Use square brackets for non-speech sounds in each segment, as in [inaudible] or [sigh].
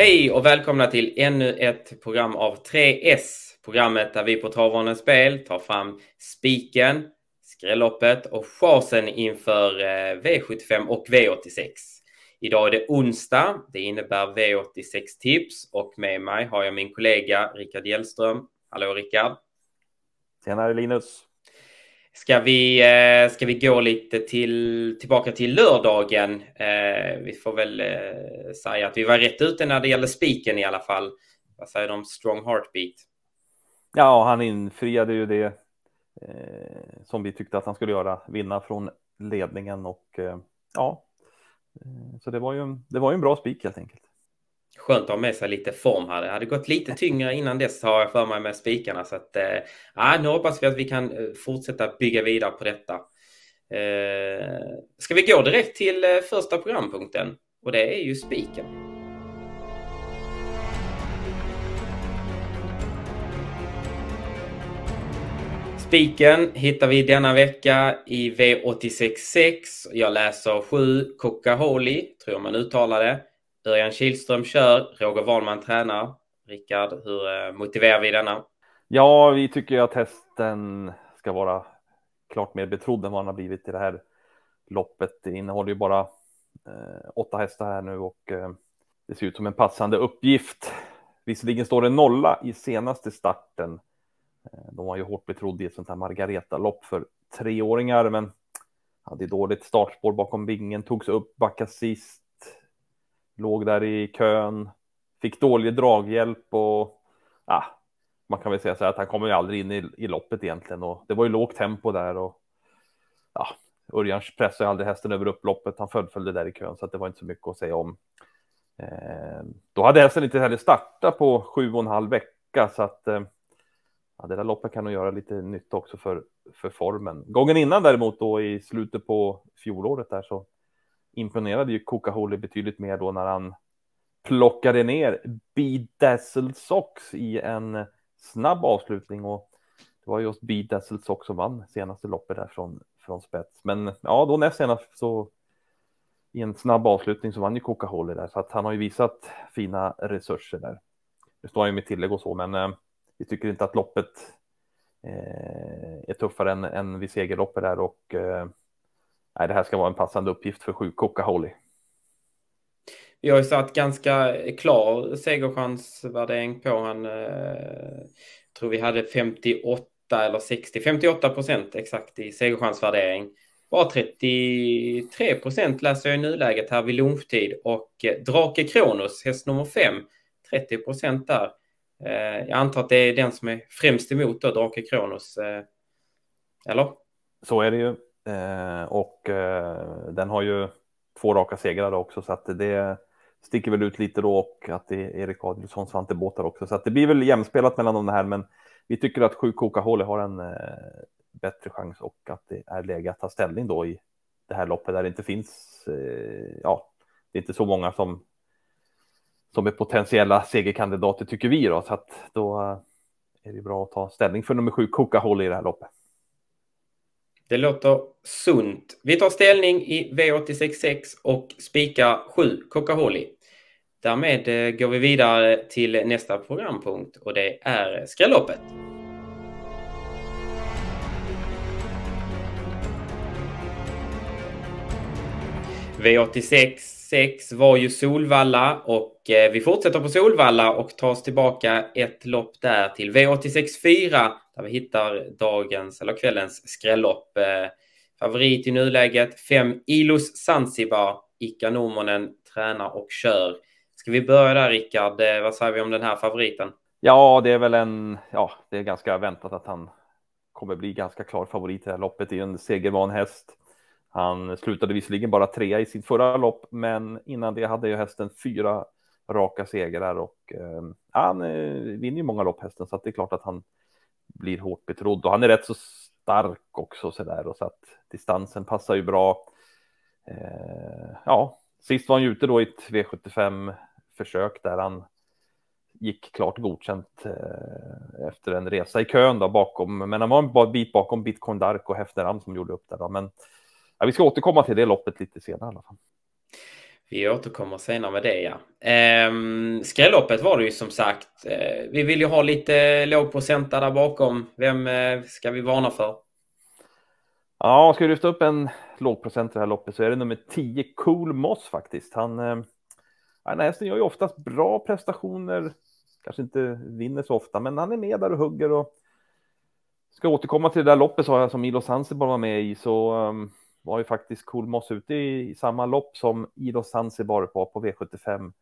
Hej och välkomna till ännu ett program av 3S. Programmet där vi på Travvarnens Spel tar fram spiken, skrälloppet och chansen inför eh, V75 och V86. Idag är det onsdag. Det innebär V86 tips och med mig har jag min kollega Rickard Hjellström. Hallå Rickard! Tjenare Linus! Ska vi, eh, ska vi gå lite till, tillbaka till lördagen? Eh, vi får väl eh, säga att vi var rätt ute när det gäller spiken i alla fall. Vad säger du om Strong Heartbeat? Ja, han infriade ju det eh, som vi tyckte att han skulle göra, vinna från ledningen och eh, ja, så det var ju, det var ju en bra spik helt enkelt skönt att ha med sig lite form här. Det hade gått lite tyngre innan dess har jag för mig med spikarna. Så att, eh, nu hoppas vi att vi kan eh, fortsätta bygga vidare på detta. Eh, ska vi gå direkt till eh, första programpunkten? Och det är ju spiken. Spiken hittar vi denna vecka i V866. Jag läser 7 Coca-Holi, tror jag man uttalar det. Örjan Kihlström kör, Roger Wahlman tränar. Rickard, hur eh, motiverar vi denna? Ja, vi tycker ju att hästen ska vara klart mer betrodd än vad han har blivit i det här loppet. Det innehåller ju bara eh, åtta hästar här nu och eh, det ser ut som en passande uppgift. Visserligen står det nolla i senaste starten. Eh, de var ju hårt betrodd i ett sånt här Margareta-lopp för treåringar, men hade dåligt startspår bakom vingen, togs upp, backade sist låg där i kön, fick dålig draghjälp och ah, man kan väl säga så här att han kommer ju aldrig in i, i loppet egentligen och det var ju lågt tempo där och ja, Örjan pressade aldrig hästen över upploppet. Han fullföljde där i kön så att det var inte så mycket att säga om. Eh, då hade hästen inte heller startat på sju och en halv vecka så att eh, ja, det där loppet kan nog göra lite nytta också för, för formen. Gången innan däremot då i slutet på fjolåret där så imponerade ju Coca-Cola betydligt mer då när han plockade ner Bedazzled Sox i en snabb avslutning och det var just Bedazzled Sox som vann senaste loppet där från, från spets. Men ja, då näst senast så i en snabb avslutning så vann ju Coca-Cola där så att han har ju visat fina resurser där. Nu står han ju med tillägg och så, men eh, vi tycker inte att loppet eh, är tuffare än, än vid segerloppet där och eh, nej, det här ska vara en passande uppgift för sju Coca-Cola. Vi har ju satt ganska klar segerchansvärdering på han. Eh, tror vi hade 58 eller 60, 58 procent exakt i segerchansvärdering. Bara 33 procent läser jag i nuläget här vid lunchtid och eh, Drake Kronos, häst nummer 5, 30 procent där. Eh, jag antar att det är den som är främst emot då, Drake Kronos. Eh, eller? Så är det ju. Eh, och eh, den har ju två raka segrar också så att det sticker väl ut lite då och att det är Erik Adielsson, Svante Båtar också. Så att det blir väl jämspelat mellan de här men vi tycker att sju Coca-Cola har en eh, bättre chans och att det är läge att ta ställning då i det här loppet där det inte finns, eh, ja, det är inte så många som som är potentiella segerkandidater tycker vi då, så att då eh, är det bra att ta ställning för nummer sju Coca-Cola i det här loppet. Det låter sunt. Vi tar ställning i V866 och spikar 7 Coca-Holly. Därmed eh, går vi vidare till nästa programpunkt och det är skrälloppet. V86 6 var ju Solvalla och eh, vi fortsätter på Solvalla och tar oss tillbaka ett lopp där till V86 4 där vi hittar dagens eller kvällens skrällopp. Eh, favorit i nuläget 5 Ilos Zanzibar. Ika Normonen tränar och kör. Ska vi börja där Rickard? Eh, vad säger vi om den här favoriten? Ja, det är väl en, ja, det är ganska väntat att han kommer bli ganska klar favorit i det här loppet. Det är en segervan häst. Han slutade visserligen bara trea i sitt förra lopp, men innan det hade ju hästen fyra raka segrar och eh, han eh, vinner ju många lopp hästen så att det är klart att han blir hårt betrodd och han är rätt så stark också så där och så att distansen passar ju bra. Eh, ja, sist var han ju ute då i ett V75 försök där han gick klart godkänt eh, efter en resa i kön då bakom, men han var en bit bakom Bitcoin Dark och Hefneram som gjorde upp där då. Men ja, vi ska återkomma till det loppet lite senare i alla fall. Vi återkommer senare med det, ja. Eh, skrälloppet var det ju som sagt. Eh, vi vill ju ha lite lågprocenta där bakom. Vem eh, ska vi varna för? Ja, ska vi lyfta upp en lågprocent i det här loppet så är det nummer 10, Cool Moss faktiskt. Han, eh, den här hästen gör ju oftast bra prestationer, kanske inte vinner så ofta, men han är med där och hugger och ska återkomma till det där loppet så som Ilo Zanzibar var med i så um, var ju faktiskt Cool Moss ute i, samma lopp som Ido Zanzibar var på V75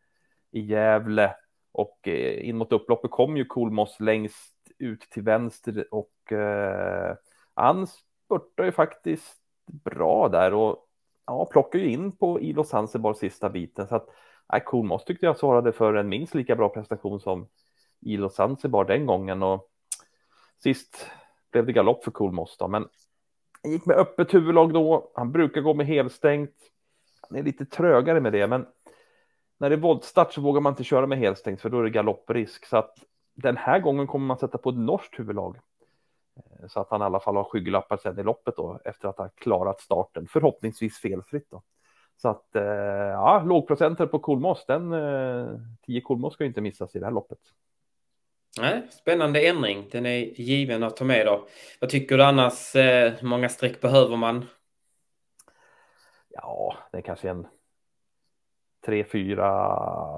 i Gävle. Och eh, in mot upploppet kom ju Cool Moss längst ut till vänster och eh, han spurtar ju faktiskt bra där och ja, plockar ju in på Ilo Zanzibar sista biten. Så att ja, Cool Moss tyckte jag svarade för en minst lika bra prestation som Ilo Zanzibar den gången och sist blev det galopp för Cool Moss då, men han gick med öppet huvudlag då. Han brukar gå med helstängt. Han är lite trögare med det, men när det är voltstart så vågar man inte köra med helstängt för då är det galopprisk. Så att den här gången kommer man sätta på ett norskt huvudlag. Eh, så att han i alla fall har skygglappar sen i loppet då efter att ha klarat starten, förhoppningsvis felfritt då. Så att eh, ja, lågprocenter på Kolmås, den 10 eh, Kolmås ska inte missas i det här loppet. Nej, spännande ändring. Den är given att ta med då. Vad tycker du annars? Hur många streck behöver man? Ja, det är kanske en tre, fyra,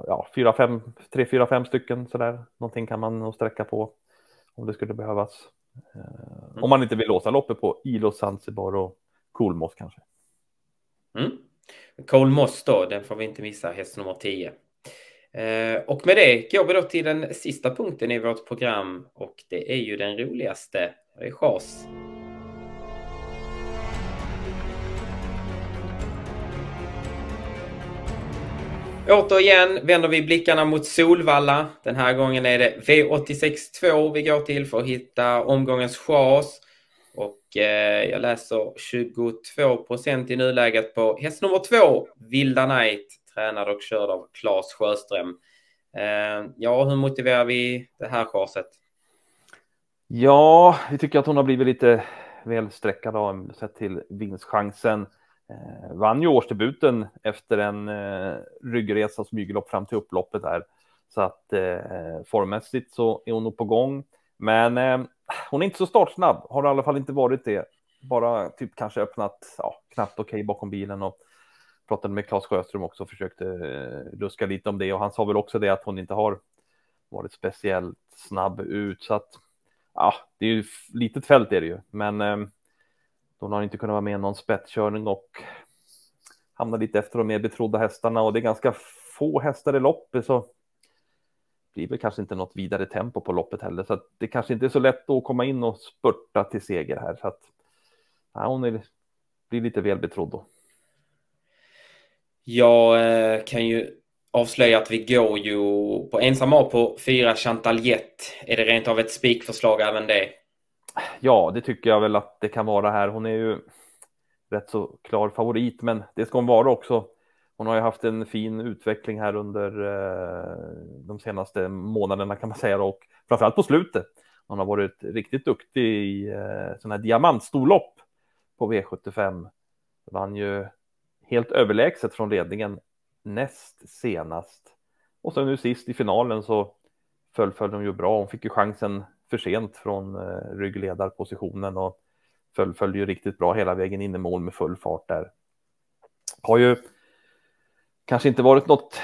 ja, fyra, fem, tre, fyra, fem stycken sådär. Någonting kan man nog sträcka på om det skulle behövas. Mm. Om man inte vill låsa loppet på Ilo, Zanzibar och Kolmås kanske. Mm. Kolmås då, den får vi inte missa, häst nummer 10. Eh, och med det går vi då till den sista punkten i vårt program och det är ju den roligaste. Det är chas. Återigen vänder vi blickarna mot Solvalla. Den här gången är det V86.2 vi går till för att hitta omgångens chas. Och eh, jag läser 22 procent i nuläget på häst nummer två, Vilda Knight, tränad och körd av Claes Sjöström. Eh, ja, hur motiverar vi det här chaset? Ja, vi tycker att hon har blivit lite väl sträckad av sett till vinstchansen. Eh, vann ju årsdebuten efter en eh, ryggresa smyglopp fram till upploppet där. Så att eh, formmässigt så är hon nog på gång. Men eh, hon är inte så startsnabb, har i alla fall inte varit det. Bara typ kanske öppnat ja, knappt okej okay bakom bilen och pratade med Claes Sjöström också och försökte eh, luska lite om det. Och han sa väl också det att hon inte har varit speciellt snabb ut. Så att ja, det är ju litet fält är det ju, men eh, hon har inte kunnat vara med i någon spetskörning och hamnar lite efter de mer betrodda hästarna. Och det är ganska få hästar i loppet så blir väl kanske inte något vidare tempo på loppet heller. Så att det kanske inte är så lätt att komma in och spurta till seger här. Så att ja, hon är, blir lite väl betrodd då. Jag eh, kan ju avslöja att vi går ju på ensam A på fyra Chantaljet. Är det rent av ett spikförslag även det? Ja, det tycker jag väl att det kan vara här. Hon är ju rätt så klar favorit, men det ska hon vara också. Hon har ju haft en fin utveckling här under eh, de senaste månaderna kan man säga och framförallt på slutet. Hon har varit riktigt duktig i eh, sådana här diamantstorlopp på V75. Vann ju helt överlägset från ledningen näst senast. Och så nu sist i finalen så fullföljde hon ju bra. Hon fick ju chansen för sent från eh, ryggledarpositionen och fullföljde ju riktigt bra hela vägen in i mål med full fart där. Har ju kanske inte varit något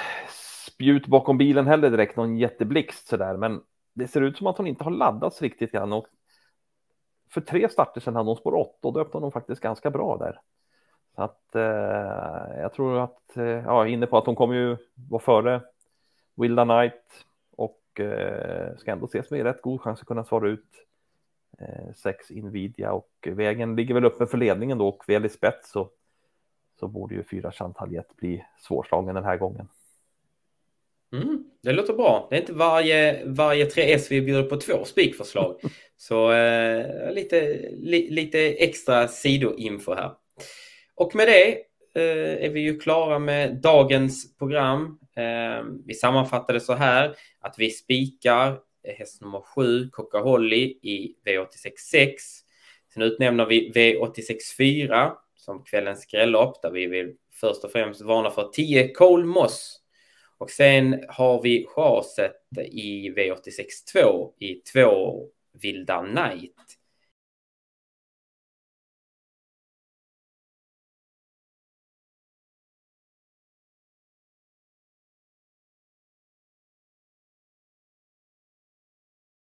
spjut bakom bilen heller direkt, någon jätteblixt sådär, men det ser ut som att hon inte har laddats riktigt grann och för tre starter sedan hade hon spår 8 och då öppnade hon faktiskt ganska bra där. Så att eh, jag tror att, eh, ja, inne på att hon kommer ju vara före Wilda Knight och eh, ska ändå ses med rätt god chans att kunna svara ut eh, sex Nvidia och vägen ligger väl uppe för ledningen då och väl i spets så, så borde ju fyra Chantaljet bli svårslagen den här gången. Mm, det låter bra. Det är inte varje, varje 3S vi bjuder på två spikförslag. [laughs] så eh, lite, li, lite extra sidoinfo här. Och med det eh, är vi ju klara med dagens program. Eh, vi sammanfattade så här att vi spikar eh, häst nummer 7, Coca-Holly i V86 6. Sen utnämner vi V86 4 som kvällens skrällopp där vi vill först och främst varna för 10 Cole Moss. Och sen har vi chaset i V86 2 i två Vilda Knight.